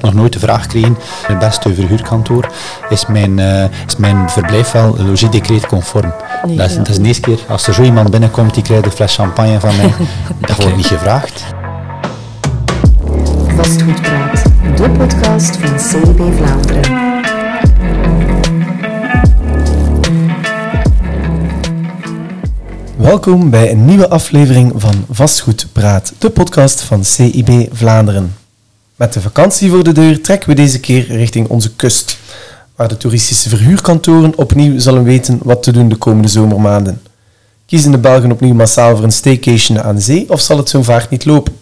nog nooit de vraag gekregen, het beste verhuurkantoor, is mijn, uh, is mijn verblijf wel logis conform. Nee, dat, is, ja. dat, is, de eerste keer, als er zo iemand binnenkomt die krijgt een fles champagne van mij, dat wordt niet gevraagd. Vastgoedpraat, de podcast van CB Vlaanderen. Welkom bij een nieuwe aflevering van Vastgoedpraat, de podcast van CIB Vlaanderen. Met de vakantie voor de deur trekken we deze keer richting onze kust, waar de toeristische verhuurkantoren opnieuw zullen weten wat te doen de komende zomermaanden. Kiezen de Belgen opnieuw massaal voor een staycation aan zee of zal het zo'n vaart niet lopen?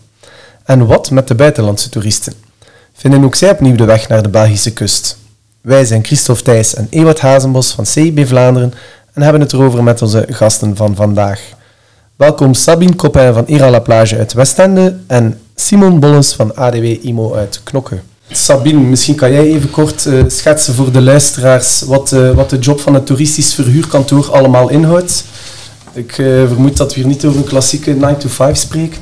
En wat met de buitenlandse toeristen? Vinden ook zij opnieuw de weg naar de Belgische kust? Wij zijn Christophe Thijs en Ewart Hazenbos van CIB Vlaanderen en hebben het erover met onze gasten van vandaag. Welkom Sabine Coppin van Ira La Plage uit Westende en Simon Bollens van ADW IMO uit Knokke. Sabine, misschien kan jij even kort uh, schetsen voor de luisteraars wat, uh, wat de job van het toeristisch verhuurkantoor allemaal inhoudt. Ik uh, vermoed dat we hier niet over een klassieke 9-to-5 spreken.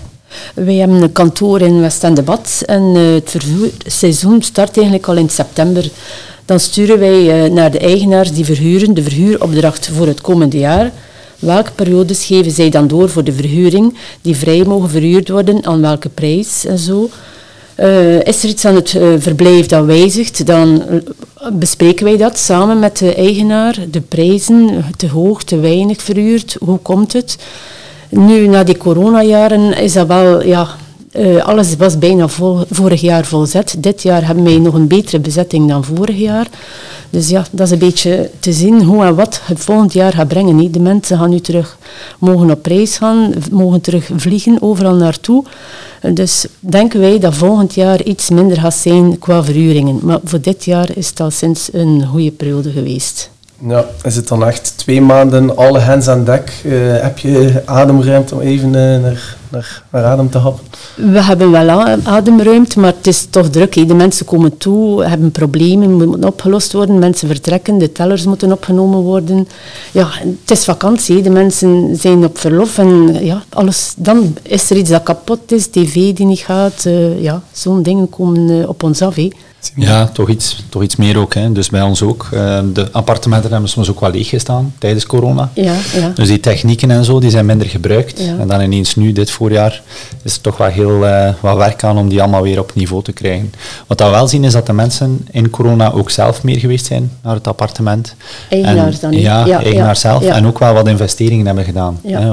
Wij hebben een kantoor in Westende-Bad en het verhuurseizoen start eigenlijk al in september. Dan sturen wij naar de eigenaars die verhuren de verhuuropdracht voor het komende jaar. Welke periodes geven zij dan door voor de verhuring die vrij mogen verhuurd worden, aan welke prijs en zo. Uh, is er iets aan het uh, verblijf dat wijzigt, dan uh, bespreken wij dat samen met de eigenaar. De prijzen, te hoog, te weinig verhuurd, hoe komt het? Nu, na die coronajaren is dat wel, ja, alles was bijna vol, vorig jaar volzet. Dit jaar hebben wij nog een betere bezetting dan vorig jaar. Dus ja, dat is een beetje te zien hoe en wat het volgend jaar gaat brengen. De mensen gaan nu terug mogen op reis gaan, mogen terug vliegen, overal naartoe. Dus denken wij dat volgend jaar iets minder gaat zijn qua verhuringen. Maar voor dit jaar is het al sinds een goede periode geweest. Ja, is het dan echt twee maanden alle hands aan dek? Uh, heb je ademruimte om even uh, naar, naar, adem te happen? We hebben wel ademruimte, maar het is toch druk. De mensen komen toe, hebben problemen, moeten opgelost worden. Mensen vertrekken, de tellers moeten opgenomen worden. Ja, het is vakantie, de mensen zijn op verlof en ja, alles. Dan is er iets dat kapot is, tv die niet gaat. Uh, ja, zo'n dingen komen op ons af. Ja, toch iets, toch iets meer ook. Hè. Dus bij ons ook. Uh, de appartementen hebben soms ook wel leeg gestaan tijdens corona. Ja, ja. Dus die technieken en zo, die zijn minder gebruikt. Ja. En dan ineens nu, dit voorjaar, is er toch wel heel uh, wat werk aan om die allemaal weer op niveau te krijgen. Wat we wel zien is dat de mensen in corona ook zelf meer geweest zijn naar het appartement. Eigenaars dan? Ja, ja eigenaar zelf. En ook wel wat investeringen hebben gedaan. Hè,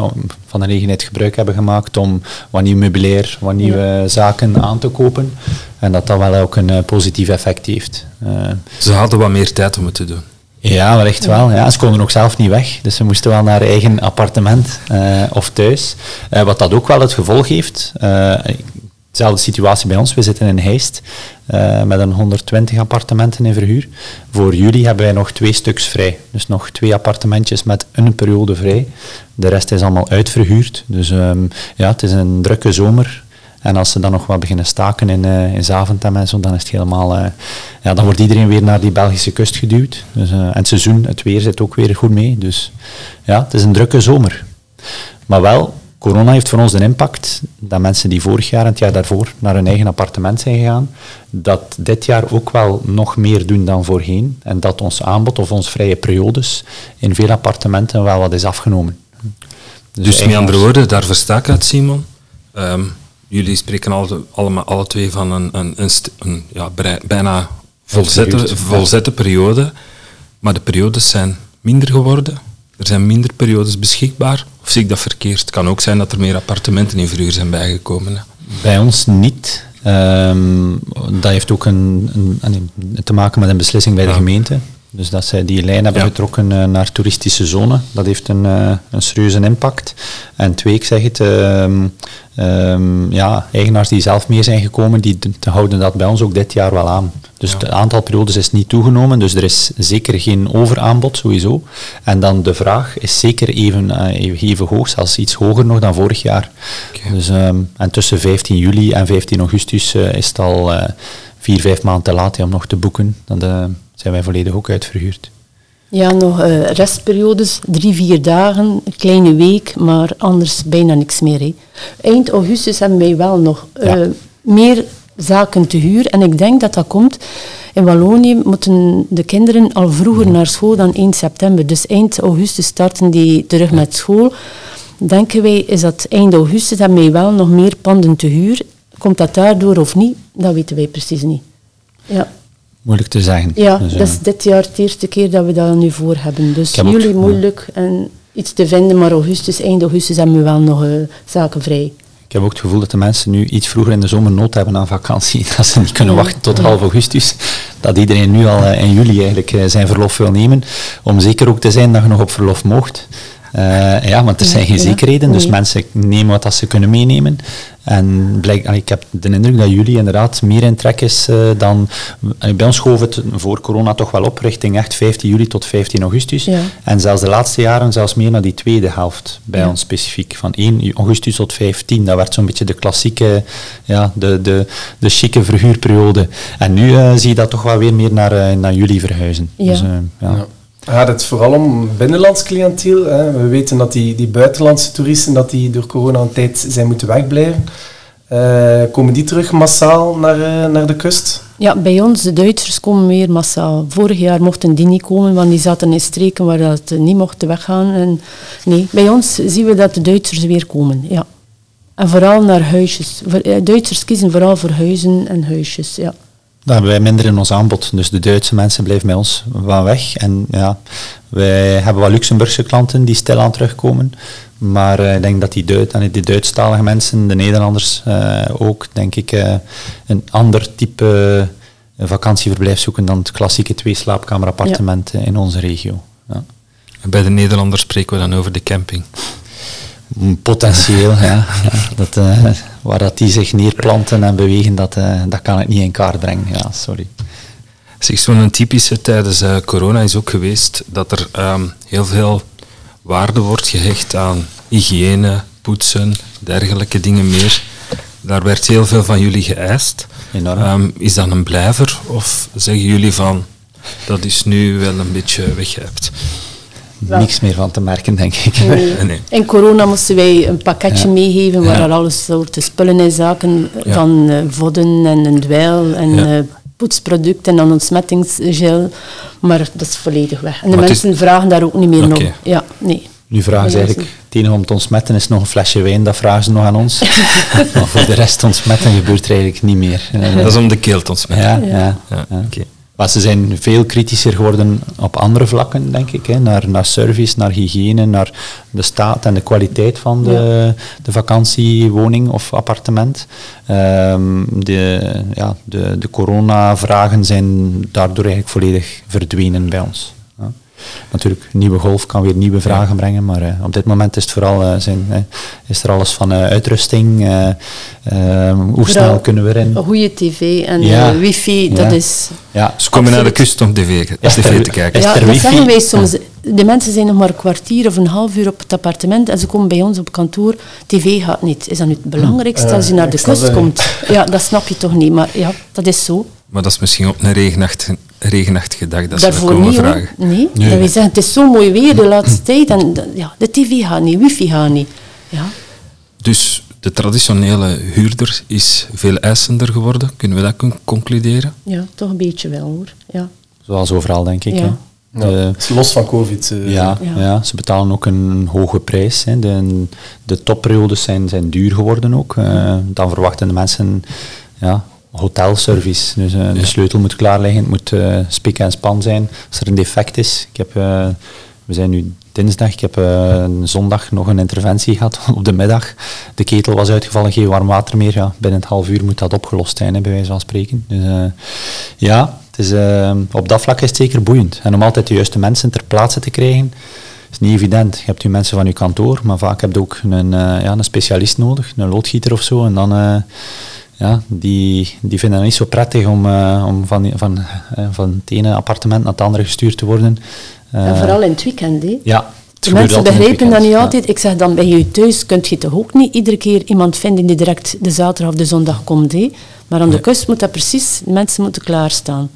van de gelegenheid gebruik hebben gemaakt om wat nieuw meubilair, wat nieuwe zaken aan te kopen. En dat dat wel ook een uh, positief effect heeft. Uh, ze hadden wat meer tijd om het te doen. Ja, wel echt wel. Ja, ze konden ook zelf niet weg. Dus ze moesten wel naar eigen appartement uh, of thuis. wat dat ook wel het gevolg heeft. Dezelfde situatie bij ons. We zitten in Heist met een 120 appartementen in verhuur. Voor juli hebben wij nog twee stuks vrij. Dus nog twee appartementjes met een periode vrij. De rest is allemaal uitverhuurd. Dus um, ja, het is een drukke zomer. En als ze dan nog wat beginnen staken in, uh, in Zaventem en zo, dan is het helemaal... Uh, ja, dan wordt iedereen weer naar die Belgische kust geduwd. Dus, en het seizoen, het weer zit ook weer goed mee. Dus ja, het is een drukke zomer. Maar wel, corona heeft voor ons een impact dat mensen die vorig jaar en het jaar daarvoor naar hun eigen appartement zijn gegaan, dat dit jaar ook wel nog meer doen dan voorheen. En dat ons aanbod of onze vrije periodes in veel appartementen wel wat is afgenomen. Dus, dus met andere woorden, daar versta ik uit, Simon. Um, jullie spreken alle, allemaal, alle twee van een, een, een, een ja, bijna volzette, volzette periode. Maar de periodes zijn minder geworden. Er zijn minder periodes beschikbaar. Of zie ik dat verkeerd? Het kan ook zijn dat er meer appartementen in verhuur zijn bijgekomen. Hè? Bij ons niet. Um, dat heeft ook een, een, te maken met een beslissing bij de gemeente. Dus dat zij die lijn hebben getrokken uh, naar toeristische zone, dat heeft een, uh, een serieuze impact. En twee, ik zeg het, uh, um, ja, eigenaars die zelf mee zijn gekomen, die houden dat bij ons ook dit jaar wel aan. Dus het aantal periodes is niet toegenomen, dus er is zeker geen overaanbod sowieso. En dan de vraag is zeker even, uh, even hoog, zelfs iets hoger nog dan vorig jaar. Okay. Dus, um, en tussen 15 juli en 15 augustus is het al vier, vijf maanden te laat om nog te boeken. Dan zijn wij volledig ook uitverhuurd. Ja, nog uh, restperiodes, drie, vier dagen, een kleine week, maar anders bijna niks meer. Hè. Eind augustus hebben wij wel nog ja. meer zaken te huur. En ik denk dat dat komt. In Wallonië moeten de kinderen al vroeger naar school dan 1 september. Dus eind augustus starten die terug met school. Denken wij, is dat eind augustus, hebben wij wel nog meer panden te huur. Komt dat daardoor of niet? Dat weten wij precies niet. Ja. Moeilijk te zeggen. Ja, Dus, dat eh, is dit jaar de eerste keer dat we dat nu voor hebben. Dus heb ook- juli ja. moeilijk en iets te vinden, maar augustus, eind augustus hebben we wel nog eh, zaken vrij. Ik heb ook het gevoel dat de mensen nu iets vroeger in de zomer nood hebben aan vakantie. Dat ze niet kunnen wachten tot half augustus. Dat iedereen nu al eh, in juli eigenlijk eh, zijn verlof wil nemen. Om zeker ook te zijn dat je nog op verlof mocht. Eh, ja, want er zijn geen Ja. zekerheden, dus Nee. mensen nemen wat dat ze kunnen meenemen. En blijk, ik heb de indruk dat juli inderdaad meer in trek is eh, dan... bij ons schoof het voor corona toch wel op, richting echt 15 juli tot 15 augustus. Ja. En zelfs de laatste jaren zelfs meer naar die tweede helft bij Ja. ons specifiek. Van 1 augustus tot 15, dat werd zo'n beetje de klassieke, ja, de, de, de chique verhuurperiode. En nu eh, zie je dat toch wel weer meer naar, naar juli verhuizen. Ja. Dus, eh, ja. Gaat het vooral om binnenlands cliënteel? Hè? We weten dat die, die buitenlandse toeristen dat die door corona een tijd zijn moeten wegblijven. Eh, komen die terug massaal naar, eh, naar de kust? Ja, bij ons, de Duitsers komen weer massaal. Vorig jaar mochten die niet komen, want die zaten in streken waar dat niet mochten weggaan. En nee, bij ons zien we dat de Duitsers weer komen, ja. En vooral naar huisjes. Eh, Duitsers kiezen vooral voor huizen en huisjes, ja. Dat hebben wij minder in ons aanbod. Dus de Duitse mensen blijven bij ons wel weg. En ja, wij hebben wel Luxemburgse klanten die stilaan terugkomen. Maar eh, ik denk dat die, Duit, en die Duitsstalige mensen, de Nederlanders eh, ook, denk ik, eh, een ander type vakantieverblijf zoeken dan het klassieke twee slaapkamerappartement in onze regio. Ja. En bij de Nederlanders spreken we dan over de camping. Potentieel, ja. Dat, eh, waar dat die zich neerplanten en bewegen, dat, eh, dat kan ik niet in kaart brengen. Ja, sorry. Zeg, zo'n typische tijdens eh, corona is ook geweest dat er ehm, heel veel waarde wordt gehecht aan hygiëne, poetsen, dergelijke dingen meer. Daar werd heel veel van jullie geëist. Enorm. Ehm, is dat een blijver of zeggen jullie van dat is nu wel een beetje weggehept? Wel. Niks meer van te merken, denk ik. Nee. Nee. In corona moesten wij een pakketje Ja. meegeven waar Ja. er alles soorten spullen in zaken, Ja. van eh, vodden en een dweil en Ja. eh, poetsproducten en ontsmettingsgel. Maar dat is volledig weg. En de Maar het is- mensen vragen daar ook niet meer nog. Ja, nee. Nu vragen ze eigenlijk, het enige om te ontsmetten is nog een flesje wijn, dat vragen ze nog aan ons. maar voor de rest ontsmetten gebeurt er eigenlijk niet meer. Dat is om de keel te ontsmetten. ja, Ja. ja. Ja, ja. Maar ze zijn veel kritischer geworden op andere vlakken, denk ik. Hè. Naar, naar service, naar hygiëne, naar de staat en de kwaliteit van de, de vakantiewoning of appartement. Ehm, de, ja, de, de coronavragen zijn daardoor eigenlijk volledig verdwenen bij ons. Natuurlijk, nieuwe golf kan weer nieuwe vragen brengen, maar eh, op dit moment is het vooral eh, zijn, is er alles van eh, uitrusting, eh, ehm, hoe snel kunnen we erin. Een goede tv en Ja. wifi, Ja. dat is... Ja, Ze komen naar de kust om tv, Is tv er- te kijken. is Ja, er dat zeggen wij soms. De mensen zijn nog maar een kwartier of een half uur op het appartement en ze komen bij ons op kantoor. TV gaat niet. Is dat nu het belangrijkste als je naar de kust komt? Ja, dat snap je toch niet. Maar ja, dat is zo. Maar dat is misschien op een regenachtige, regenachtige dag dat ze Daarvoor komen niet, hoor. vragen. Nee, Nee. dat wij zeggen, het is zo mooi weer de laatste tijd en de- ja, de tv gaat niet, wifi gaat niet. Ja, Dus de traditionele huurder is veel eisender geworden. Kunnen we dat con- concluderen? ja, toch een beetje wel hoor. Ja. Zoals overal, denk ik. Ja. hè. Ja, De- het is los van COVID. eh. ja, Ja. ja. ze betalen ook een hoge prijs. Hè. De, de topperiodes zijn, zijn duur geworden ook. Eh, dan verwachten de mensen ja, hotelservice. Dus eh, de sleutel moet klaar liggen, het moet eh spik en span zijn. Als er een defect is, ik heb, eh, we zijn nu dinsdag, ik heb zondag nog een interventie gehad op de middag. De ketel was uitgevallen, geen warm water meer. Ja, binnen het half uur moet dat opgelost zijn, hè, bij wijze van spreken. Dus, ja, het is, op dat vlak is het zeker boeiend. En om altijd de juiste mensen ter plaatse te krijgen, is niet evident. Je hebt je mensen van je kantoor, maar vaak heb je ook een, ja, een specialist nodig, een loodgieter of zo. En dan, ja, die, die vinden het niet zo prettig om, eh, om van, van, eh, van het ene appartement naar het andere gestuurd te worden. En Eh, vooral in het weekend. Hè. ja, het De mensen begrijpen dat niet altijd. Ik zeg dan bij je thuis kunt je toch ook niet iedere keer iemand vinden die direct de zaterdag of de zondag komt. Hè? Maar aan de kust moet dat precies, de mensen moeten klaarstaan.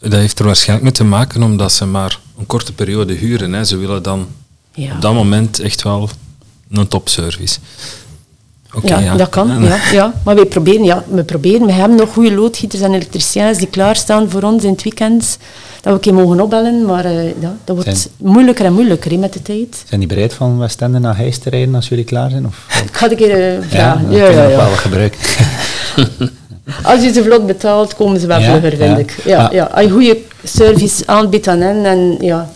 Dat heeft er waarschijnlijk mee te maken omdat ze maar een korte periode huren. Hè. Ze willen dan Ja. op dat moment echt wel een topservice. Ja, ja. dat kan. Ja, ja. Maar wij proberen, ja, we proberen. We hebben nog goede loodgieters en elektriciens die klaarstaan voor ons in het weekend. Dat we een keer mogen opbellen, maar eh, ja, dat wordt Zijn- moeilijker en moeilijker met de tijd. Zijn die bereid van Westende naar Heist te rijden als jullie klaar zijn? Of? Ik ga een keer eh, vragen. Ja, ja, nog ja. wel gebruiken. Als je ze vlot betaalt, komen ze wel Ja, vlugger, vind ja. ik. Ja, Ah. ja. Als je goede service aanbiedt aan hen, en ja,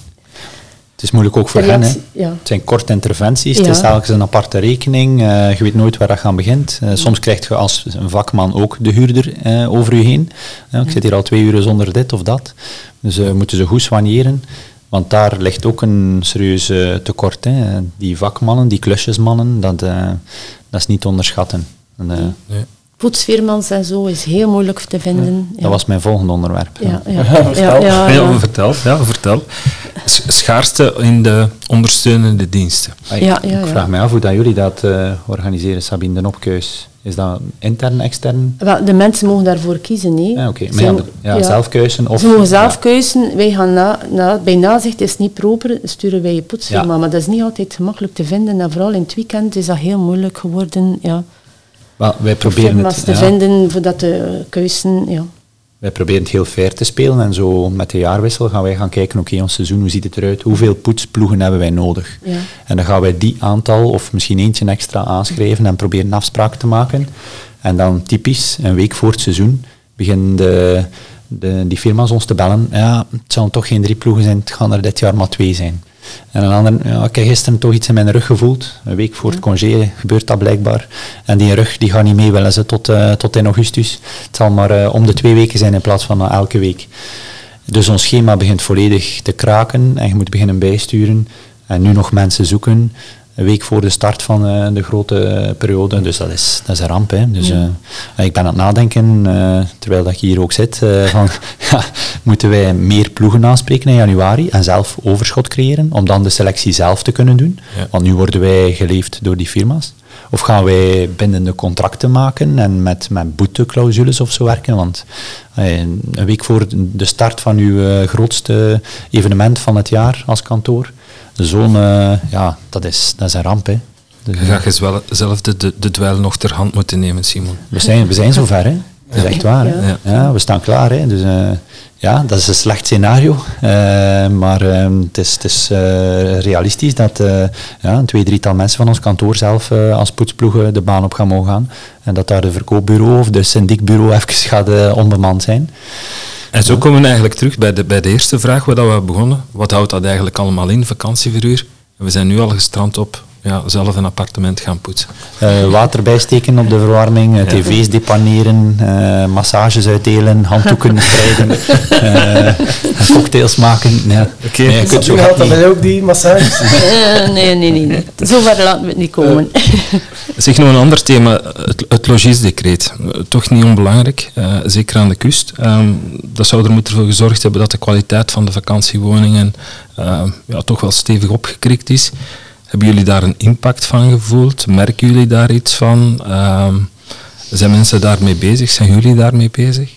Het is moeilijk ook voor hen. Hè. ja. Het zijn korte interventies, Ja. het is telkens een aparte rekening, eh, je weet nooit waar dat aan begint. Eh, soms krijg je als een vakman ook de huurder eh, over je heen. Ik zit hier al twee uur zonder dit of dat. Dus eh, moeten ze goed soigneren. Want daar ligt ook een serieus eh, tekort. Hè. Die vakmannen, die klusjesmannen, dat, eh, dat is niet te onderschatten. En, eh, Nee. Poetsfirmans en zo is heel moeilijk te vinden. Ja. Dat was mijn volgende onderwerp. Ja, ja. vertel. ja, ja, Ja, ja. vertel. Ja, vertel. Schaarste in de ondersteunende diensten. Ah, ik, ja, ik ja. vraag me af hoe dat jullie dat eh, organiseren, Sabine, de opkeus. Is dat intern, extern? Wel, de mensen mogen daarvoor kiezen. hè. Ja, oké. Maar ja, mo- ja, ja. zelf keuzen of... Ze mogen zelf ja. keuzen. Wij gaan na, na, bij nazicht is niet proper, sturen wij je poetsfirma. Ja. Maar dat is niet altijd gemakkelijk te vinden. En vooral in het weekend is dat heel moeilijk geworden. Ja, Wel, wij proberen het, te ja, vinden voor dat te keuzen. Ja. wij proberen het heel fair te spelen en zo met de jaarwissel gaan wij gaan kijken, oké, ons seizoen, hoe ziet het eruit? Hoeveel poetsploegen hebben wij nodig? Ja. En dan gaan wij die aantal of misschien eentje extra aanschrijven en proberen afspraken te maken. En dan typisch, een week voor het seizoen, beginnen de, de, die firma's ons te bellen. Ja, het zullen toch geen drie ploegen zijn, het gaan er dit jaar maar twee zijn. En een ander, ja, ik heb gisteren toch iets in mijn rug gevoeld. Een week voor het congé gebeurt dat blijkbaar. En die rug die gaat niet mee willen ze tot, eh, tot in augustus. Het zal maar eh, om de twee weken zijn in plaats van eh, elke week. Dus ons schema begint volledig te kraken en je moet beginnen bijsturen. En nu nog mensen zoeken. Een week voor de start van eh, de grote eh, periode. Dus dat is, dat is een ramp. Hè. Dus, eh, ik ben aan het nadenken, terwijl dat ik hier ook zit, van, ja, moeten wij meer ploegen aanspreken in januari en zelf overschot creëren, om dan de selectie zelf te kunnen doen. Ja. Want nu worden wij geleefd door die firma's. Of gaan wij bindende contracten maken en met, met boeteclausules of zo werken? Want een week voor de start van uw grootste evenement van het jaar als kantoor, zo'n, eh, ja, dat is, dat is een ramp. Hè. Dus, Je gaat zelf de, de, de dweil nog ter hand moeten nemen, Simon. we, zijn, we zijn zover, hè. Dat is echt waar. Hè? Ja. Ja. we staan klaar. Hè? Dus, eh, ja, dat is een slecht scenario. Eh, maar ehm, het is, het is realistisch dat ja, een twee, drietal mensen van ons kantoor zelf als poetsploegen de baan op gaan mogen gaan. En dat daar de verkoopbureau of de syndiekbureau even gaat onbemand zijn. En zo komen we eigenlijk terug bij de, bij de eerste vraag waar we begonnen. Wat houdt dat eigenlijk allemaal in, vakantieverhuur? We zijn nu al gestrand op ja, zelf een appartement gaan poetsen. Eh, water bijsteken op de verwarming, eh, Ja. tv's depaneren, eh, massages uitdelen, handdoeken spreiden, eh, cocktails maken. Ja. Oké. Nee, je kunt zo dat bij ook die massages? Eh, nee, nee, nee. nee. Zover laten we het niet komen. Zeg nog een ander thema, het, het logiesdecreet. Toch niet onbelangrijk, eh, zeker aan de kust. Ehm, dat zou er moeten voor gezorgd hebben dat de kwaliteit van de vakantiewoningen ja, toch wel stevig opgekrikt is. Hebben jullie daar een impact van gevoeld? Merken jullie daar iets van? Ehm, zijn mensen daarmee bezig? Zijn jullie daarmee bezig?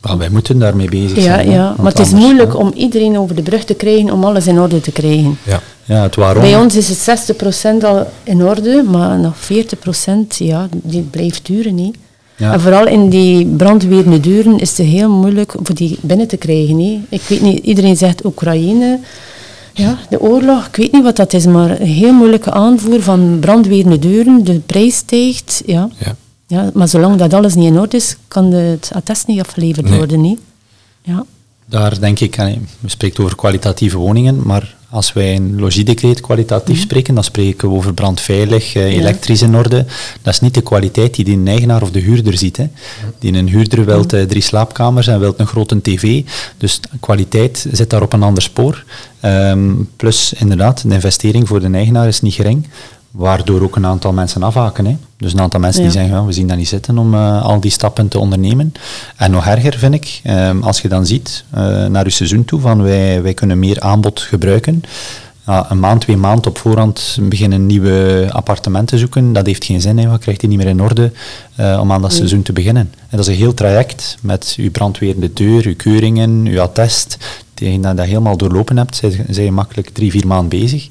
Wel, wij moeten daarmee bezig Ja, zijn. ja. want maar het is anders, moeilijk om iedereen over de brug te krijgen om alles in orde te krijgen. Ja. Ja, het waarom. Bij ons is het 60% al in orde, maar nog 40% ja, die blijft duren. Niet. Ja. En vooral in die brandweerende deuren is het heel moeilijk voor die binnen te krijgen. Niet. Ik weet niet, iedereen zegt Oekraïne, ja, de oorlog, ik weet niet wat dat is, maar een heel moeilijke aanvoer van brandweerende deuren, de prijs stijgt. Ja. Ja. Ja, maar zolang dat alles niet in orde is, kan de- het attest niet afgeleverd Nee. worden. Niet. Ja. Daar denk ik, we spreken over kwalitatieve woningen, maar als wij een logiedecreet kwalitatief spreken, dan spreken we over brandveilig, eh, Mhm. Ja. elektrisch in orde. Dat is niet de kwaliteit die de eigenaar of de huurder ziet. Hè. Die een huurder wil Mhm. eh, drie slaapkamers en wil een grote tv. Dus kwaliteit zit daar op een ander spoor. Ehm, plus, inderdaad, de investering voor de eigenaar is niet gering. Waardoor ook een aantal mensen afhaken. Hè. Dus een aantal mensen die zeggen, we zien dat niet zitten om eh, al die stappen te ondernemen. En nog erger vind ik, ehm, als je dan ziet eh, naar je seizoen toe, van wij, wij kunnen meer aanbod gebruiken. Ja, een maand, twee maanden op voorhand beginnen nieuwe appartementen zoeken. Dat heeft geen zin, hè. je krijgt die niet meer in orde eh, om aan dat seizoen te beginnen. En dat is een heel traject met uw brandweerende deur, uw keuringen, uw attest, tegen dat je dat helemaal doorlopen hebt, zijn, je makkelijk drie, vier maanden bezig.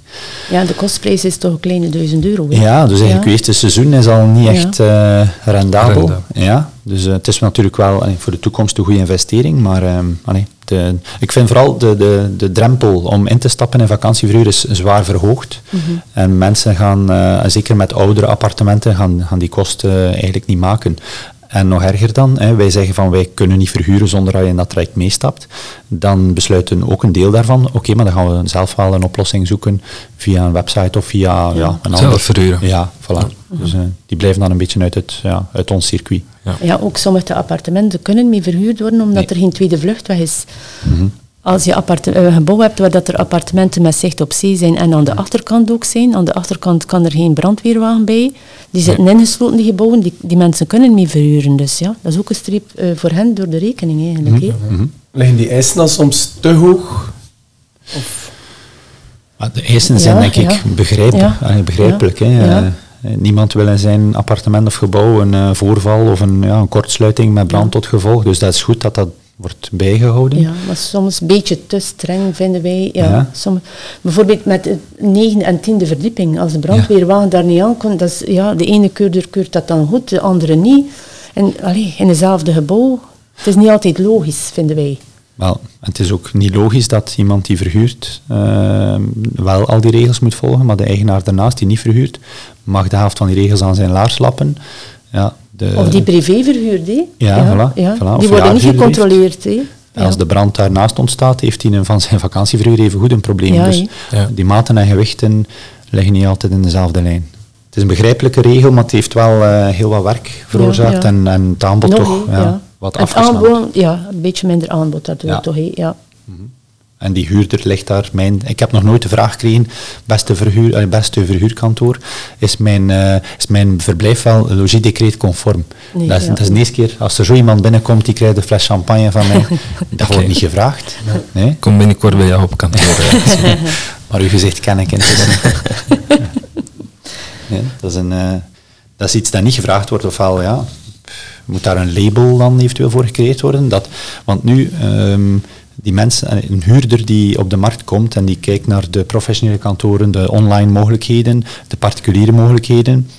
Ja, de kostprijs is toch een kleine duizend euro. hè? Ja, dus eigenlijk Ja. je eerste seizoen is al niet Ja. echt eh, rendabel. Ja, dus eh, het is natuurlijk wel allee, voor de toekomst een goede investering, maar ehm, allee, de, ik vind vooral de, de, de drempel om in te stappen in vakantieverhuur is zwaar verhoogd. Mhm. En mensen gaan, eh, zeker met oudere appartementen, gaan, gaan die kosten eigenlijk niet maken. En nog erger dan, hè, wij zeggen van wij kunnen niet verhuren zonder dat je in dat traject meestapt. Dan besluiten ook een deel daarvan, oké, maar dan gaan we zelf wel een oplossing zoeken via een website of via ja. een ander. Zelf verhuren. Ja, voilà. Dus eh, die blijven dan een beetje uit, het, ja, uit ons circuit. Ja, ook sommige appartementen kunnen niet verhuurd worden omdat Nee. er geen tweede vluchtweg is. Mhm. Als je appart- eh, een gebouw hebt waar dat er appartementen met zicht op zee zijn en aan de achterkant ook zijn, aan de achterkant kan er geen brandweerwagen bij. Die zitten ingesloten, die gebouwen, die, die mensen kunnen niet verhuren. Dus ja, dat is ook een streep eh, voor hen door de rekening eigenlijk. hè. Mhm. Liggen die eisen dan soms te hoog? Maar de eisen zijn Ja, denk ik ja. begrijp, Ja. allee, begrijpelijk. Ja. Hè. Ja. Eh, niemand wil in zijn appartement of gebouw een voorval of een, ja, een kortsluiting met brand tot gevolg. Dus dat is goed dat dat wordt bijgehouden. Ja, maar soms een beetje te streng vinden wij. Ja, Ja. Soms, bijvoorbeeld met de negende en tiende verdieping. Als de brandweerwagen daar niet aankomt, dat is, ja, de ene keurder keurt dat dan goed, de andere niet. En allee, in hetzelfde gebouw. Het is niet altijd logisch, vinden wij. Wel, het is ook niet logisch dat iemand die verhuurt eh, wel al die regels moet volgen, maar de eigenaar daarnaast die niet verhuurt, mag de helft van die regels aan zijn laars lappen. Ja, de, Of die privé verhuurd, hè? Ja, voilà, ja. voilà. Of Die worden niet gecontroleerd, hè? Ja. Als de brand daarnaast ontstaat, heeft hij een van zijn vakantieverhuur even goed een probleem. Ja, dus die maten en gewichten liggen niet altijd in dezelfde lijn. Het is een begrijpelijke regel, maar het heeft wel eh, heel wat werk veroorzaakt ja. En, en het aanbod Nog, toch hè, ja, ja. wat Het afgesneld. aanbod, ja, een beetje minder aanbod daardoor Ja. toch, hè? Ja. En die huurder ligt daar. Mijn, ik heb nog nooit de vraag gekregen, beste, verhuur, eh, beste verhuurkantoor, is mijn, eh, is mijn verblijf wel logiedecreet conform? Nee, dat, is, ja. dat is de eerste keer, als er zo iemand binnenkomt, die krijgt een fles champagne van mij, dat wordt niet gevraagd. Nee? Kom binnenkort bij jou op kantoor. Maar uw gezicht ken ik intussen. nee, dat, is een, eh, dat is iets dat niet gevraagd wordt, ofwel ja, moet daar een label dan eventueel voor gecreëerd worden. Dat, want nu, ehm, die mensen, eh, een huurder die op de markt komt en die kijkt naar de professionele kantoren, de online mogelijkheden, de particuliere mogelijkheden,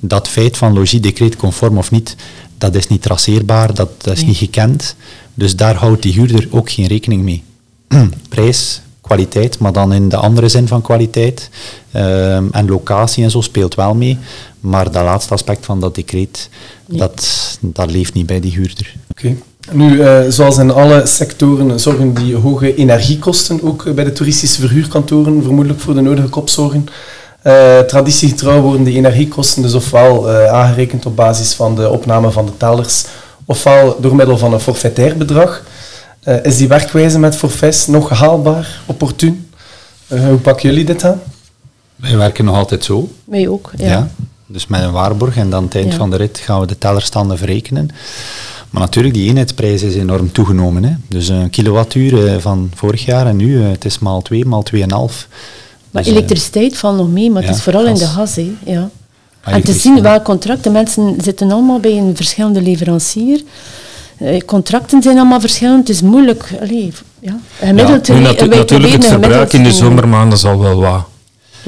dat feit van logie decreet conform of niet, dat is niet traceerbaar, dat, dat is niet gekend. Dus daar houdt die huurder ook geen rekening mee. Prijs, kwaliteit, maar dan in de andere zin van kwaliteit. Ehm, en locatie en zo speelt wel mee. Maar dat laatste aspect van dat decreet, dat, dat leeft niet bij die huurder. Oké. Nu, eh, zoals in alle sectoren zorgen die hoge energiekosten ook eh, bij de toeristische verhuurkantoren vermoedelijk voor de nodige kopzorgen. Eh traditiegetrouw worden die energiekosten dus ofwel eh, aangerekend op basis van de opname van de tellers, ofwel door middel van een forfaitair bedrag. Eh, is die werkwijze met forfaits nog haalbaar, opportun? Eh, hoe pakken jullie dit aan? Wij werken nog altijd zo. Wij ook, ja. Ja. Dus met een waarborg en dan tijdens Ja. van de rit gaan we de tellerstanden verrekenen. Maar natuurlijk, die eenheidsprijs is enorm toegenomen. Hè. Dus een kilowattuur eh, van vorig jaar en nu, eh, het is maal 2, maal 2,5. Maar Dus, eh, elektriciteit valt nog mee, maar ja, het is vooral in de gas. Hè. Ja. En te zien welk contract, de mensen zitten allemaal bij een verschillende leverancier. Eh, contracten zijn allemaal verschillend, het is moeilijk. Allee, ja. Gemiddeld, Ja, nu natu- wij natuurlijk, het verbruik in de zomermaanden zal wel wat,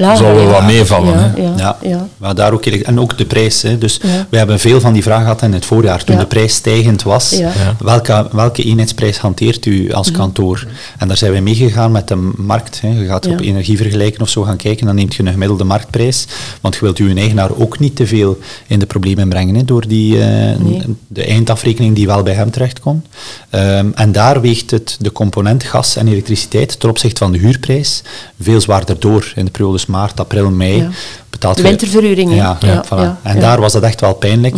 lager, zal wel ja. wat meevallen. Ja, hè. ja, Ja, ja. maar daar ook, en ook de prijs. Hè. Dus Ja. we hebben veel van die vragen gehad in het voorjaar. Toen Ja. de prijs stijgend was. Mhm. Welke, welke eenheidsprijs hanteert u als kantoor? En daar zijn wij meegegaan met de markt. Hè. Je gaat Ja. op energie vergelijken of zo gaan kijken, dan neemt je een gemiddelde marktprijs. Want je wilt uw eigenaar ook niet te veel in de problemen brengen hè, door die, eh, Nee. de eindafrekening die wel bij hem terechtkomt. Ehm, en daar weegt het de component gas en elektriciteit ten opzichte van de huurprijs veel zwaarder door. In de periodes maart, april, mei Ja. Betaalt je- winterverhuring. Ja, ja, Ja, voilà. ja, en ja. daar was dat echt wel pijnlijk.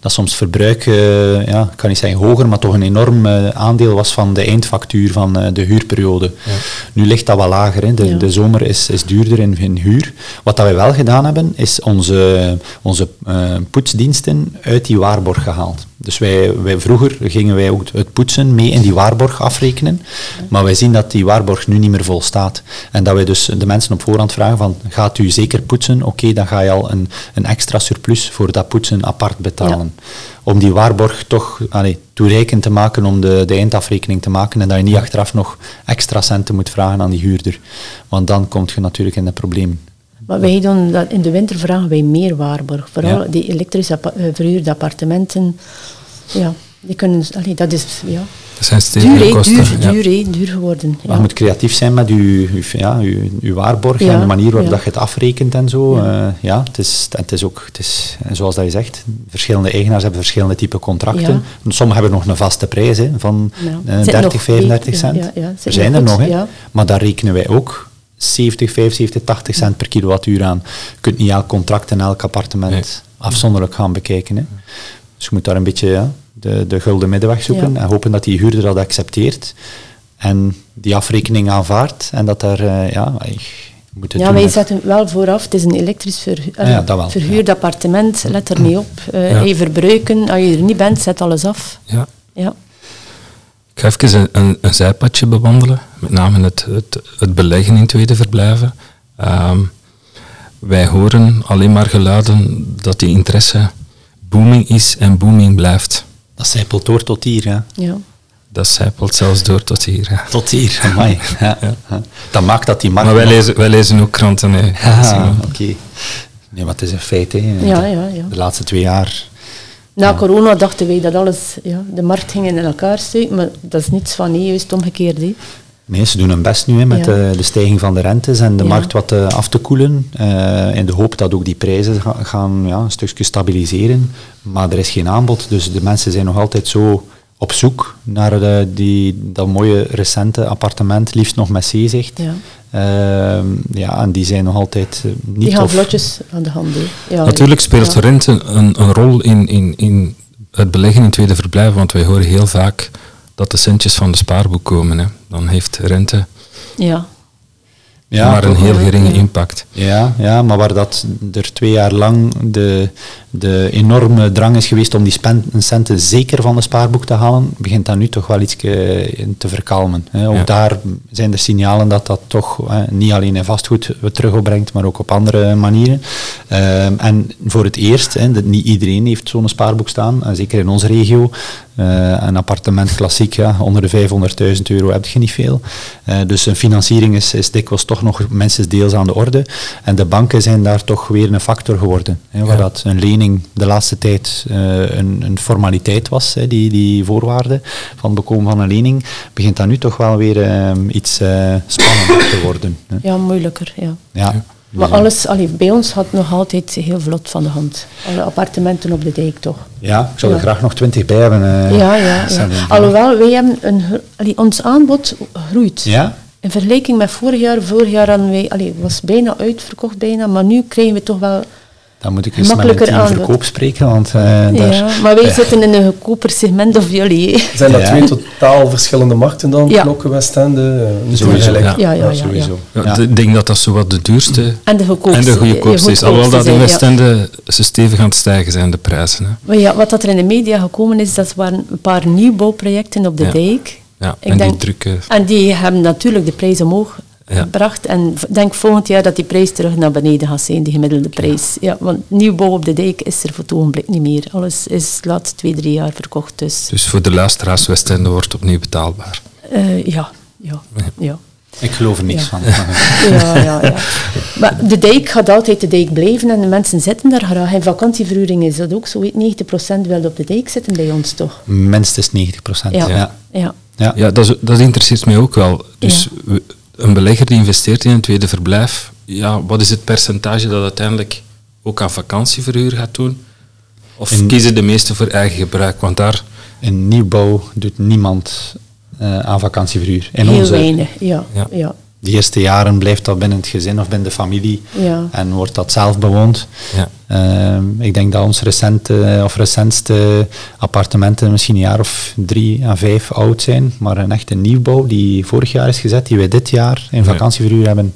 Dat soms verbruik, eh, ja, ik kan niet zeggen hoger, maar toch een enorm eh, aandeel was van de eindfactuur van eh, de huurperiode. Nu ligt dat wel lager. Hè. De, Ja. de zomer is, is duurder in, in huur. Wat dat wij wel gedaan hebben, is onze, onze eh, poetsdiensten uit die waarborg gehaald. Dus wij, wij, vroeger gingen wij ook het poetsen mee in die waarborg afrekenen. Maar wij zien dat die waarborg nu niet meer volstaat. En dat wij dus de mensen op voorhand vragen van, gaat u zeker poetsen? Oké, dan ga je al een, een extra surplus voor dat poetsen apart betalen. Om die waarborg toch allee, toereikend te maken om de, de eindafrekening te maken en dat je niet achteraf nog extra centen moet vragen aan die huurder. Want dan kom je natuurlijk in het probleem. Maar wij doen dat in de winter vragen wij meer waarborg. Vooral die elektrisch uh, verhuurde appartementen. Ja, die kunnen, allee, dat is, ja. Dat zijn stevige duur, kosten. Duur, ja. duur, duur geworden. Maar je moet creatief zijn met je, ja, uw, uw waarborg Ja, en de manier waarop ja. dat je het afrekent en zo. Ja. Ja, ja het, is, het is ook, het is, zoals dat je zegt, verschillende eigenaars hebben verschillende type contracten. Sommigen hebben nog een vaste prijs hè, van Ja. eh, Zit 30, nog 35 ja, cent. ja, ja, er zijn nog er goed, nog, hè. ja. maar daar rekenen wij ook 70, 75, 80 cent per kilowattuur aan. Je kunt niet elk contract en elk appartement Nee. afzonderlijk gaan bekijken. Hè. Dus je moet daar een beetje ja, de, de gulden middenweg zoeken Ja. en hopen dat die huurder dat accepteert en die afrekening aanvaardt en dat daar, eh, ja, je moet het Ja, doen wij met- zetten wel vooraf, het is een elektrisch verhu ja, dat wel, verhuurd appartement, let er niet op. Eh, Ja. Je verbruiken, als je er niet bent, zet alles af. Ja. Ja. Ik ga even een, een, een zijpadje bewandelen, met name het, het, het beleggen in tweede verblijven. Ehm, wij horen alleen maar geluiden dat die interesse booming is en booming blijft. Dat zijpelt door tot hier, ja. Ja. Dat zijpelt zelfs door tot hier. ja. Tot hier, amai. ja. ja. Dat maakt dat die markt... Maar wij nog- lezen, wij lezen ook kranten. Hè, Simon. oké. Nee, maar het is een feit, hè. Ja, ja, ja. De laatste twee jaar... Na corona dachten wij dat alles, ja, de markt ging in elkaar steken, maar dat is niets van nee, juist omgekeerd. hè. Nee, ze doen hun best nu hè, met Ja. de, de stijging van de rentes en de Ja. markt wat eh, af te koelen. eh, in de hoop dat ook die prijzen ga- gaan ja, een stukje stabiliseren. Maar er is geen aanbod, dus de mensen zijn nog altijd zo op zoek naar de, die, dat mooie recente appartement, liefst nog met zeezicht. Ja. Ehm, ja, en die zijn nog altijd eh, niet Die gaan of- vlotjes aan de hand. Ja, Natuurlijk speelt ja. rente een, een rol in, in, in het beleggen in tweede verblijf, want wij horen heel vaak dat de centjes van de spaarboek komen. Hè. Dan heeft rente Ja, Ja, maar een heel geringe impact. Ja, ja, maar waar dat er twee jaar lang de, de enorme drang is geweest om die centen zeker van de spaarboek te halen, begint dat nu toch wel iets eh, te verkalmen. Hè. Ook Ja. daar zijn er signalen dat dat toch hè, niet alleen in vastgoed terug opbrengt, maar ook op andere manieren. Ehm, en voor het eerst, hè, dat niet iedereen heeft zo'n spaarboek staan, en zeker in onze regio. Eh, een appartement klassiek, ja, onder de 500.000 euro heb je niet veel. Eh, dus een financiering is, is dikwijls toch nog minstens deels aan de orde. En de banken zijn daar toch weer een factor geworden. Hè, waar Ja. dat een lening de laatste tijd eh, een, een formaliteit was, hè, die, die voorwaarde van het bekomen van een lening, begint dat nu toch wel weer eh, iets eh, spannender te worden. Hè. ja, moeilijker. Ja. Ja. Maar alles, allee, bij ons had nog altijd heel vlot van de hand. Alle appartementen op de dijk toch? Ja, ik zou er Ja. graag nog twintig bij hebben. eh, ja, ja. ja. Alhoewel, wij hebben een, allee, ons aanbod groeit. Ja? In vergelijking met vorig jaar, vorig jaar hadden wij, allee, was bijna uitverkocht bijna, maar nu krijgen we toch wel... Dan moet ik eens met een verkoop spreken, want eh, daar... ja, maar wij zitten in een goedkoper segment of jullie. hè. Zijn dat Ja. twee totaal verschillende markten dan? Ja. Knokken, Westende? Sowieso. Ja, ja, ja, sowieso. Ja, Ja. Ik denk dat dat zo wat de duurste En de goedkoopste. en de goedkoopste is. Alhoewel dat in. Westende ze stevig aan het stijgen zijn, de prijzen. Hè. Maar ja, wat dat er in de media gekomen is, dat waren een paar nieuwbouwprojecten op de Ja. dijk. Ja, Ik en denk- die drukken. En die hebben natuurlijk de prijs omhoog Ja. gebracht. En ik denk volgend jaar dat die prijs terug naar beneden gaat zijn, die gemiddelde prijs. Ja, want nieuwbouw op de dijk is er voor het ogenblik niet meer. Alles is de laatste twee, drie jaar verkocht. Dus Dus voor de luisteraars, Westende wordt opnieuw betaalbaar. eh, ja, ja, ja. Ik geloof er niks Ja. van. Ja, ja, ja. Maar de dijk gaat altijd de dijk blijven en de mensen zitten daar graag. In vakantieverhuring is dat ook zo. 90% wil op de dijk zitten bij ons, toch? Minstens 90 procent. Ja. Ja. Ja. Ja. Ja, dat, is- dat interesseert mij ook wel. Dus we- een belegger die investeert in een tweede verblijf, ja, wat is het percentage dat uiteindelijk ook aan vakantieverhuur gaat doen? Of In- kiezen de meesten voor eigen gebruik? Want daar, In nieuwbouw doet niemand eh, aan vakantieverhuur. In Heel onze, weinig, ja. Ja. ja. De eerste jaren blijft dat binnen het gezin of binnen de familie Ja. en wordt dat zelf bewoond. ja, Ehm, ik denk dat ons recente, of recentste appartementen misschien een jaar of drie à vijf oud zijn, maar een echte nieuwbouw die vorig jaar is gezet, die wij dit jaar in vakantieverhuur hebben,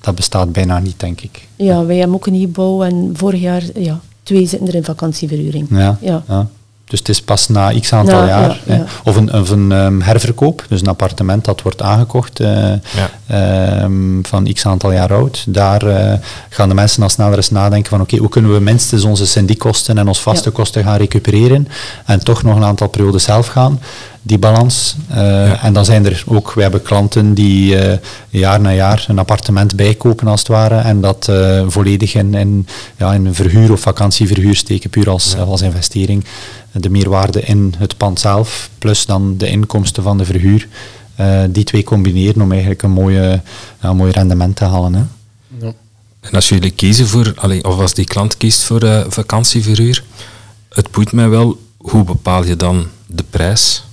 dat bestaat bijna niet, denk ik. Ja, wij hebben ook een nieuwbouw en vorig jaar, ja, twee zitten er in vakantieverhuring. Ja, Ja. ja. Dus het is pas na x aantal Ja, jaar. ja, hè. ja. Of een, of een ehm, herverkoop, dus een appartement dat wordt aangekocht eh, ehm, van x aantal jaar oud. Daar eh, gaan de mensen al sneller eens nadenken van oké, hoe kunnen we minstens onze syndickosten en onze vaste Ja. kosten gaan recupereren en toch nog een aantal perioden zelf gaan. Die balans. Eh, En dan zijn er ook, we hebben klanten die eh, jaar na jaar een appartement bijkopen als het ware en dat eh, volledig in, in, ja, in een verhuur of vakantieverhuur steken, puur als, als investering. De meerwaarde in het pand zelf, plus dan de inkomsten van de verhuur. die twee combineren om eigenlijk een mooie, ja, een mooi rendement te halen. Hè. En als jullie kiezen voor, allee, of als die klant kiest voor vakantieverhuur, het boeit mij wel, hoe bepaal je dan de prijs?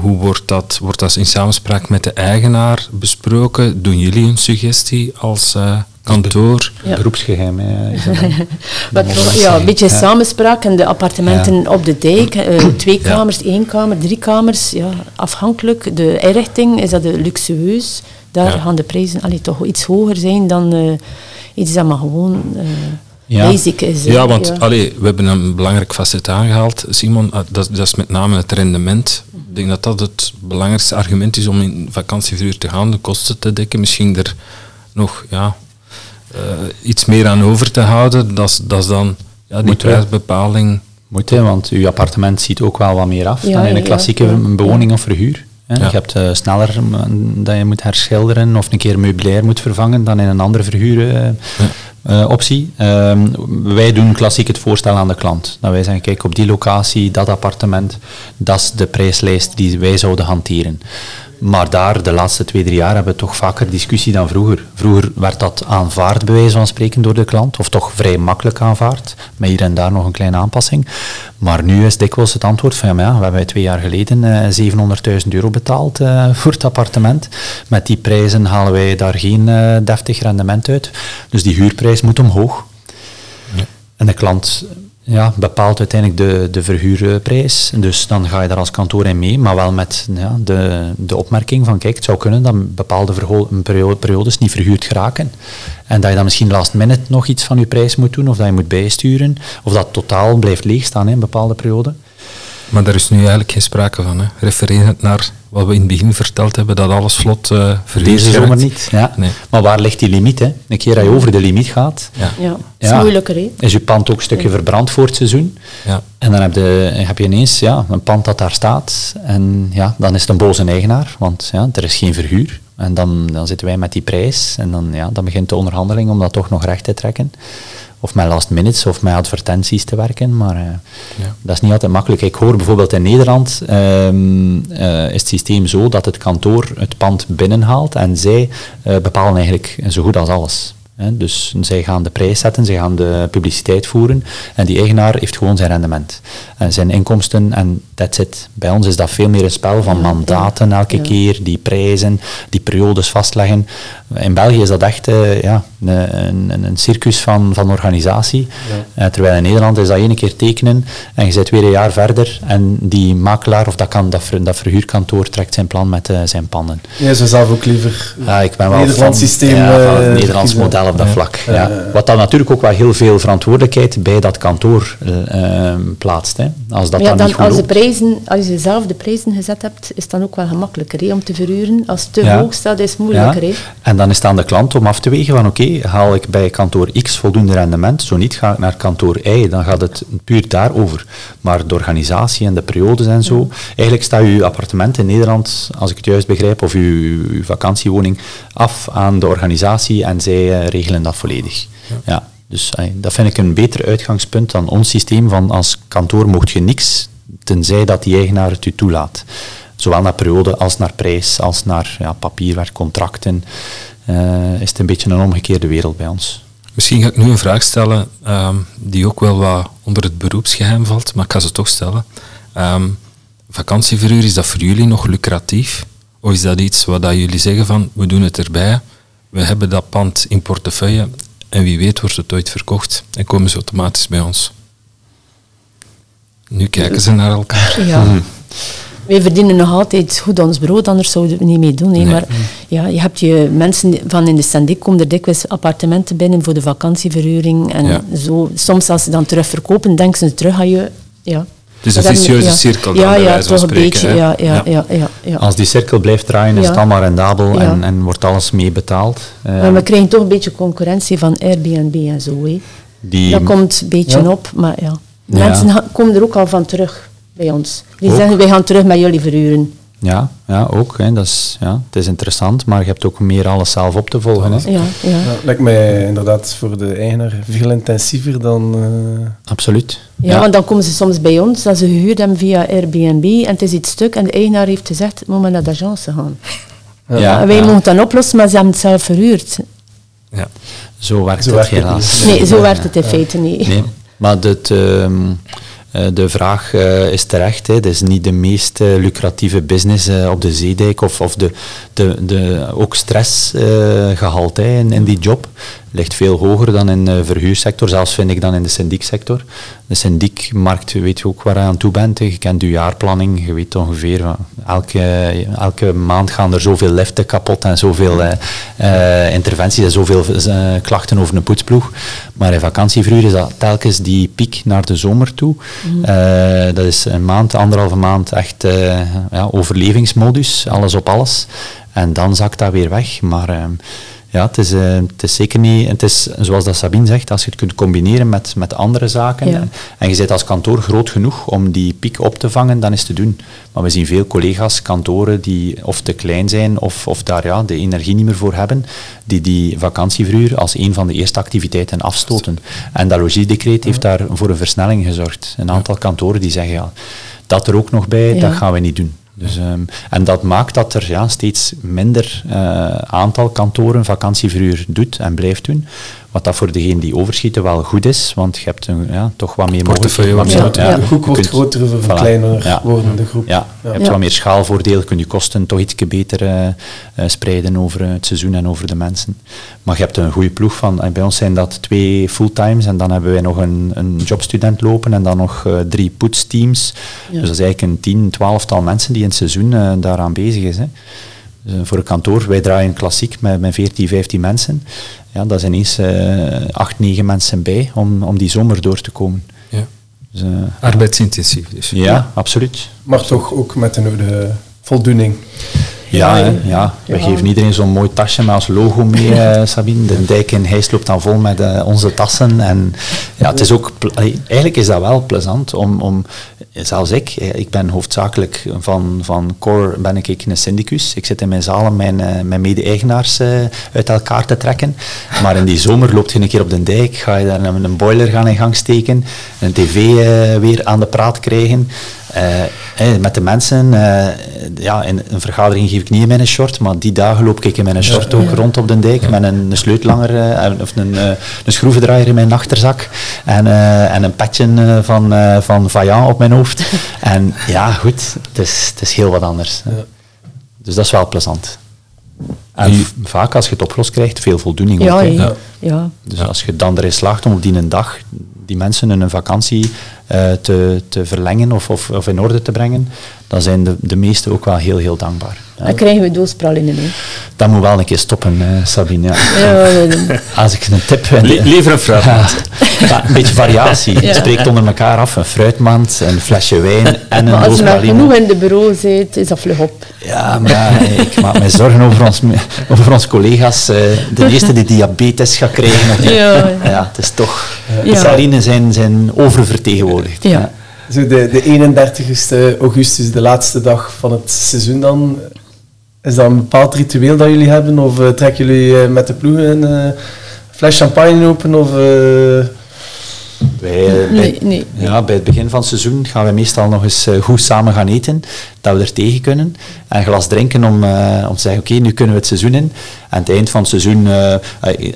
Hoe wordt dat, wordt dat in samenspraak met de eigenaar besproken? Doen jullie een suggestie als eh, kantoor? Ja. Beroepsgeheim. hè. Wat Dat ja, zijn. een beetje Ja. samenspraak en de appartementen op de dijk. eh, twee kamers, één kamer, drie kamers. Ja, afhankelijk. De inrichting, is dat de luxueus? Daar Ja. gaan de prijzen allee, toch iets hoger zijn dan eh, iets dat maar gewoon eh, Ja. basic is. hè. Ja, want Allee, we hebben een belangrijk facet aangehaald, Simon. Ah, Dat, dat is met name het rendement. Ik denk dat dat het belangrijkste argument is om in vakantieverhuur te gaan, de kosten te dekken. Misschien er nog ja, eh, iets meer aan over te houden. Dat is, dat is dan ja, die Moet prijsbepaling. Moet, hè, want uw appartement ziet ook wel wat meer af Ja, dan in een ja, klassieke ja. bewoning of verhuur. Hè. Ja. Je hebt eh, sneller dat je moet herschilderen of een keer meubilair moet vervangen dan in een andere verhuuroptie. Ehm, wij doen klassiek het voorstel aan de klant. Dat wij zeggen, kijk, op die locatie, dat appartement, dat is de prijslijst die wij zouden hanteren. Maar daar, de laatste twee, drie jaar, hebben we toch vaker discussie dan vroeger. Vroeger werd dat aanvaard, bij wijze van spreken, door de klant, of toch vrij makkelijk aanvaard, met hier en daar nog een kleine aanpassing. Maar nu is dikwijls het antwoord van, ja, maar ja, we hebben twee jaar geleden eh 700.000 euro betaald eh, voor het appartement. Met die prijzen halen wij daar geen eh, deftig rendement uit. Dus die huurprijs moet omhoog. En de klant ja, bepaalt uiteindelijk de, de verhuurprijs. Dus dan ga je daar als kantoor in mee, maar wel met ja, de, de opmerking van kijk, het zou kunnen dat bepaalde periode, periodes niet verhuurd geraken. En dat je dan misschien last minute nog iets van je prijs moet doen, of dat je moet bijsturen, of dat totaal blijft leegstaan in een bepaalde periode. Maar daar is nu eigenlijk geen sprake van. Hè. Refererend naar wat we in het begin verteld hebben, dat alles vlot eh verhuurd Deze zomer niet. Ja. Nee. Maar waar ligt die limiet? Hè? Een keer dat je over de limiet gaat, Ja. Ja, is Ja. moeilijker. Hè? is je pand ook een stukje verbrand voor het seizoen. Ja. En dan heb je, heb je ineens ja, een pand dat daar staat. En ja, dan is het een boze eigenaar, want ja, er is geen verhuur. En dan, dan zitten wij met die prijs. En dan, ja, dan begint de onderhandeling om dat toch nog recht te trekken. Of met last minutes of met advertenties te werken. Maar eh, Ja. dat is niet altijd makkelijk. Ik hoor bijvoorbeeld in Nederland ehm, eh, is het systeem zo dat het kantoor het pand binnenhaalt en zij eh, bepalen eigenlijk zo goed als alles. Hè. Dus zij gaan de prijs zetten, zij gaan de publiciteit voeren en die eigenaar heeft gewoon zijn rendement. En zijn inkomsten en that's it. Bij ons is dat veel meer een spel van mandaten elke Ja. keer, die prijzen, die periodes vastleggen. In België is dat echt eh, ja, een, een, een circus van, van organisatie. Eh, terwijl in Nederland is dat één keer tekenen en je zit weer een jaar verder en die makelaar of dat, kan, dat, ver- dat verhuurkantoor trekt zijn plan met eh, zijn panden. Jij zou zelf ook liever Ja, ik ben wel Nederlands van, systeem, ja, van het eh, Nederlands kiezen. model op dat Ja. vlak. Ja, Ja. ja, ja. Wat dan natuurlijk ook wel heel veel verantwoordelijkheid bij dat kantoor eh, eh, plaatst. Hè. Als dat ja, dan, dan, niet goed als, de prijzen, als je zelf de prijzen gezet hebt, is het dan ook wel gemakkelijker hè, om te verhuren. Als het te Ja. hoog staat, is het moeilijker. Ja. hè. En dan is het aan de klant om af te wegen van oké, haal ik bij kantoor X voldoende rendement, zo niet ga ik naar kantoor Y, dan gaat het puur daarover. Maar de organisatie en de periodes en zo, eigenlijk staat uw appartement in Nederland, als ik het juist begrijp, of uw, uw vakantiewoning, af aan de organisatie en zij eh, regelen dat volledig. Ja. Dus eh, dat vind ik een beter uitgangspunt dan ons systeem van als kantoor mocht je niks, tenzij dat die eigenaar het u toelaat. Zowel naar periode als naar prijs, als naar ja, papierwerk, contracten, eh, is het een beetje een omgekeerde wereld bij ons. Misschien ga ik nu een vraag stellen ehm, die ook wel wat onder het beroepsgeheim valt, maar ik ga ze toch stellen. Ehm, vakantieverhuur, is dat voor jullie nog lucratief? Of is dat iets wat dat jullie zeggen van, we doen het erbij, we hebben dat pand in portefeuille en wie weet wordt het ooit verkocht en komen ze automatisch bij ons? Nu kijken ze naar elkaar. Ja. Wij verdienen nog altijd goed ons brood, anders zouden we het niet mee doen. Nee. Maar ja, je hebt je mensen van in de Sandik komen er dikwijls appartementen binnen voor de vakantieverhuring. En Ja. zo, soms als ze dan terug verkopen, denken ze terug aan je ja. Het is een vicieuze ja. cirkel dan, Ja, bij ja, wijze van toch een beetje. Ja, ja, ja. ja, ja, Als die cirkel blijft draaien, is Ja. het allemaal rendabel Ja. en, en wordt alles mee betaald. Eh, Maar we krijgen toch een beetje concurrentie van Airbnb en zo. Die, Dat komt een beetje Ja. op, maar ja. Mensen komen er ook al van terug bij ons. Die Ook? zeggen, wij gaan terug met jullie verhuren. ja, ja, ook. Hè, dat is, ja, het is interessant, maar je hebt ook meer alles zelf op te volgen. Hè. Ja, ja. Ja, lijkt mij inderdaad voor de eigenaar veel intensiever dan... eh, Absoluut. Ja, want dan komen ze soms bij ons, dat ze gehuurd hebben via Airbnb en het is iets stuk en de eigenaar heeft gezegd, het moet maar naar de agence gaan. Ja, en wij ja. mogen het dan oplossen, maar ze hebben het zelf verhuurd. Ja. Zo werkt Zo het werkt het helaas. niet. Nee, zo werkt het in feite niet. Nee, maar dit, ehm, eh, de vraag eh, is terecht. Het is niet de meest eh, lucratieve business eh, op de zeedijk of, of de, de, de, ook stressgehalte in, in die job ligt veel hoger dan in de verhuursector, zelfs vind ik dan in de syndieksector. De syndiekmarkt weet je ook waar je aan toe bent. Je kent je jaarplanning, je weet ongeveer, van elke, elke maand gaan er zoveel liften kapot en zoveel eh, eh, interventies en zoveel eh, klachten over een poetsploeg. Maar in vakantieverhuur is dat telkens die piek naar de zomer toe. Eh, dat is een maand, anderhalve maand echt eh, ja, overlevingsmodus, alles op alles. En dan zakt dat weer weg. Maar ehm, ja, het is, eh, het is zeker niet... Het is, zoals dat Sabine zegt, als je het kunt combineren met, met andere zaken, Ja. en je zit als kantoor groot genoeg om die piek op te vangen, dan is het te doen. Maar we zien veel collega's, kantoren, die of te klein zijn of, of daar ja, de energie niet meer voor hebben, die die vakantieverhuur als een van de eerste activiteiten afstoten. En dat logiesdecreet heeft daar voor een versnelling gezorgd. Een aantal kantoren die zeggen, ja, dat er ook nog bij, Ja. dat gaan we niet doen. Dus, ehm, en dat maakt dat er ja, steeds minder eh, aantal kantoren vakantieverhuur doet en blijft doen. Wat dat voor degene die overschieten wel goed is, want je hebt een, ja, toch wat meer Portefeuille mogelijkheden. wat meer- de groep je wordt kunt- groter Voilà. kleiner Ja. wordende groep. Ja, je hebt Ja. wat meer schaalvoordeel, kun je kosten toch iets beter eh, eh, spreiden over het seizoen en over de mensen. Maar je hebt een goede ploeg van, en bij ons zijn dat twee fulltimes en dan hebben wij nog een, een jobstudent lopen en dan nog eh, drie poetsteams. Ja. Dus dat is eigenlijk een tien, twaalftal mensen die in het seizoen eh, daaraan bezig is. Hè. Dus, eh, voor een kantoor, wij draaien klassiek met, met 14, 15 mensen. Ja, dat is ineens eh 8, 9 mensen bij om, om die zomer door te komen. Ja. Dus, eh, Arbeidsintensief dus. ja, absoluut. Maar toch ook met de nodige voldoening. Ja, Ja, we geven iedereen zo'n mooi tasje met als logo mee, eh, Sabine. De dijk in Heist loopt dan vol met eh, onze tassen. En ja, het is ook, eigenlijk is dat wel plezant om, om zelfs ik, eh, ik ben hoofdzakelijk van, van core ben ik een syndicus. Ik zit in mijn zalen mijn, mijn mede-eigenaars uit elkaar te trekken. Maar in die zomer loopt je een keer op de dijk, ga je daar een, boiler gaan in gang steken, een tv weer aan de praat krijgen. Eh, met de mensen, eh, ja, in een vergadering geef ik niet in mijn short, maar die dagen loop ik in mijn short ook rond op de dijk met een, een sleutelanger eh, of een, eh, een schroevendraaier in mijn achterzak en, eh, en een petje eh, van, eh, van Vaillant op mijn hoofd. en ja, goed, het is, het is heel wat anders. Dus dat is wel plezant. En vaak als je het opgelost krijgt, veel voldoening Ja, ook. ja. ja. Dus als je dan erin slaagt om op die een dag die mensen hun vakantie te, te verlengen of, of, of in orde te brengen, dan zijn de, de meesten ook wel heel, heel dankbaar. Ja. Dan krijgen we doospralinen. hè. Dat moet wel een keer stoppen, eh, Sabine. Ja. Ja, eh, Als ik een tip... Le- liever een fruitmand. Ja, een beetje variatie. Je Ja. spreekt onder elkaar af, een fruitmand, een flesje wijn en een maar als je maar genoeg in de bureau zit, is dat vlug op. Ja, maar ik maak mij zorgen over ons, over ons collega's. eh, De eerste die diabetes gaat krijgen. Ja, ja. het is toch... Ja. De salinen zijn, zijn oververtegenwoordigd. Ja. Zo de, de 31ste augustus, de laatste dag van het seizoen dan. Is dat een bepaald ritueel dat jullie hebben? Of eh, trekken jullie eh, met de ploegen een eh, fles champagne open? Of, eh, Wij, eh, bij, Nee, nee. Ja, bij het begin van het seizoen gaan we meestal nog eens goed samen gaan eten, dat we er tegen kunnen. En een glas drinken om, eh, om te zeggen, oké, nu kunnen we het seizoen in. En aan het eind van het seizoen,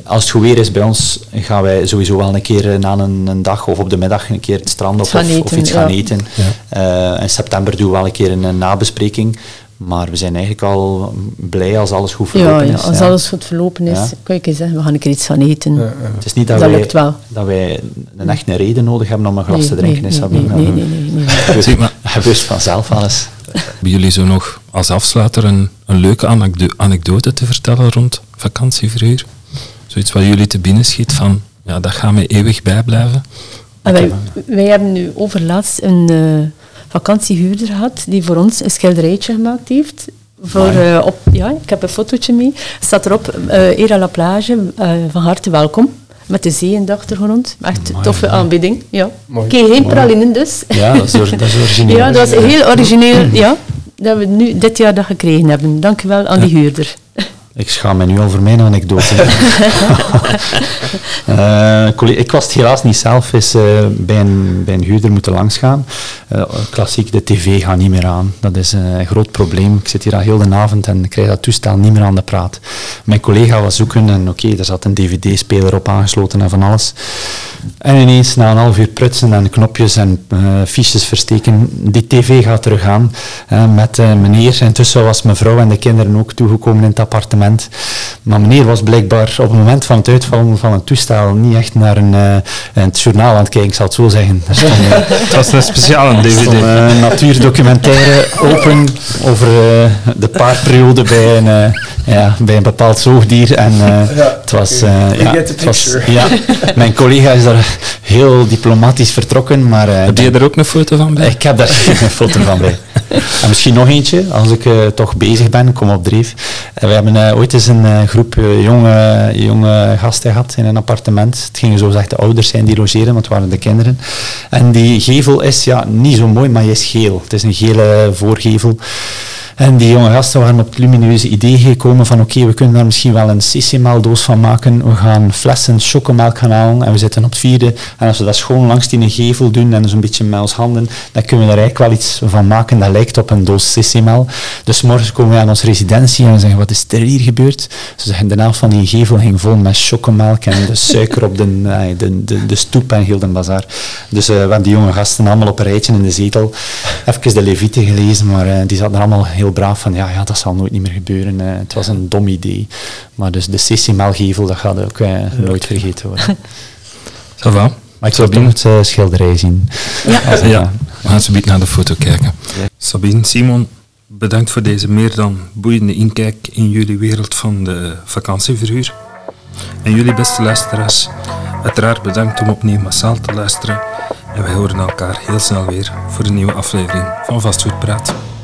als het goed weer is bij ons, gaan wij sowieso wel een keer na een, een dag of op de middag een keer het strand of, Gaan of, iets gaan ja. eten. Eh, in september doen we wel een keer een, een nabespreking. Maar we zijn eigenlijk al blij als alles goed verlopen ja, is. als ja. alles goed verlopen is, Ja. kan ik eens zeggen, we gaan een keer iets gaan eten. ja, ja. Het is niet dat, Dat wij, lukt wel. dat wij een echt een reden nodig hebben om een glas Nee, te drinken. nee, is nee, Sabine. nee, nee, nee, nee, nee. Zeg maar, Dat gebeurt vanzelf eens. hebben jullie zo nog als afsluiter een, een leuke anekdo- anekdote te vertellen rond vakantieverhuur? Zoiets wat jullie te binnen schiet van, ja, dat gaat mij eeuwig bijblijven. En wij, wij hebben nu overlaatst een uh, vakantiehuurder gehad die voor ons een schilderijtje gemaakt heeft. Voor, uh, op, ja, ik heb een fotootje mee. Staat erop, uh, Era la plage, van harte welkom. Met de zee in de achtergrond. Echt een toffe aanbieding. Ja. Oké, geen pralinen dus. Ja, dat is, dat is origineel. ja, dat is heel origineel. Ja, dat we nu dit jaar dat gekregen hebben. Dank u wel aan die huurder. Ik schaam me nu al voor mijn anekdote. uh, ik was het helaas niet zelf eens uh, bij, een, bij een huurder moeten langsgaan. Uh, klassiek, de tv gaat niet meer aan. Dat is een groot probleem. Ik zit hier al heel de avond en krijg dat toestel niet meer aan de praat. Mijn collega was zoeken en oké, okay, er zat een dvd-speler op aangesloten en van alles. En ineens, na een half uur prutsen en knopjes en fiches versteken, die tv gaat terug aan met meneer. Intussen was mevrouw en de kinderen ook toegekomen in het appartement maar meneer was blijkbaar op het moment van het uitvallen van het toestel niet echt naar een, uh, het journaal aan het kijken, ik zal het zo zeggen. Er stond, uh, het was een speciale DVD. een uh, natuurdocumentaire open over de paarperiode bij een, ja, bij een bepaald zoogdier. En ja, het was... ja, het was ja, mijn collega is daar heel diplomatisch vertrokken, maar... heb je er ook een foto van bij? Ik heb daar een foto van bij. En misschien nog eentje, als ik uh, toch bezig ben, kom op dreef. Uh, we hebben uh, ooit eens een groep jonge, jonge gasten gehad in een appartement. Het gingen zo de ouders zijn die logeren, want het waren de kinderen. En die gevel is ja, niet zo mooi, maar hij is geel. Het is een gele voorgevel. En die jonge gasten waren op het lumineuze idee gekomen van oké, we kunnen daar misschien wel een CC-doos van maken. We gaan flessen chocomelk gaan halen en we zitten op het vierde. En als we dat schoon langs die gevel doen en zo'n beetje met ons handen, dan kunnen we er eigenlijk wel iets van maken dat lijkt op een doos CC-mel. Dus morgen komen we aan onze residentie en we zeggen, wat is er hier gebeurd? Ze zeggen, de helft van die gevel ging vol met chocomelk en de suiker op de, de, de, stoep en heel de bazaar. Dus uh, we hebben die jonge gasten allemaal op een rijtje in de zetel. Even de Levite gelezen, maar uh, die zaten allemaal heel braaf van ja, ja, dat zal nooit niet meer gebeuren. Uh, het was een dom idee. Maar dus de Sissi-melgevel, dat gaat ook uh, nooit vergeten worden. Ça va. Maar ik zou toch het uh, schilderij zien. Ja. Ja. We gaan zo naar de foto kijken. Sabine, Simon, bedankt voor deze meer dan boeiende inkijk in jullie wereld van de vakantieverhuur. En jullie beste luisteraars, uiteraard bedankt om opnieuw massaal te luisteren. En wij horen elkaar heel snel weer voor een nieuwe aflevering van Vastgoedpraat. Praat.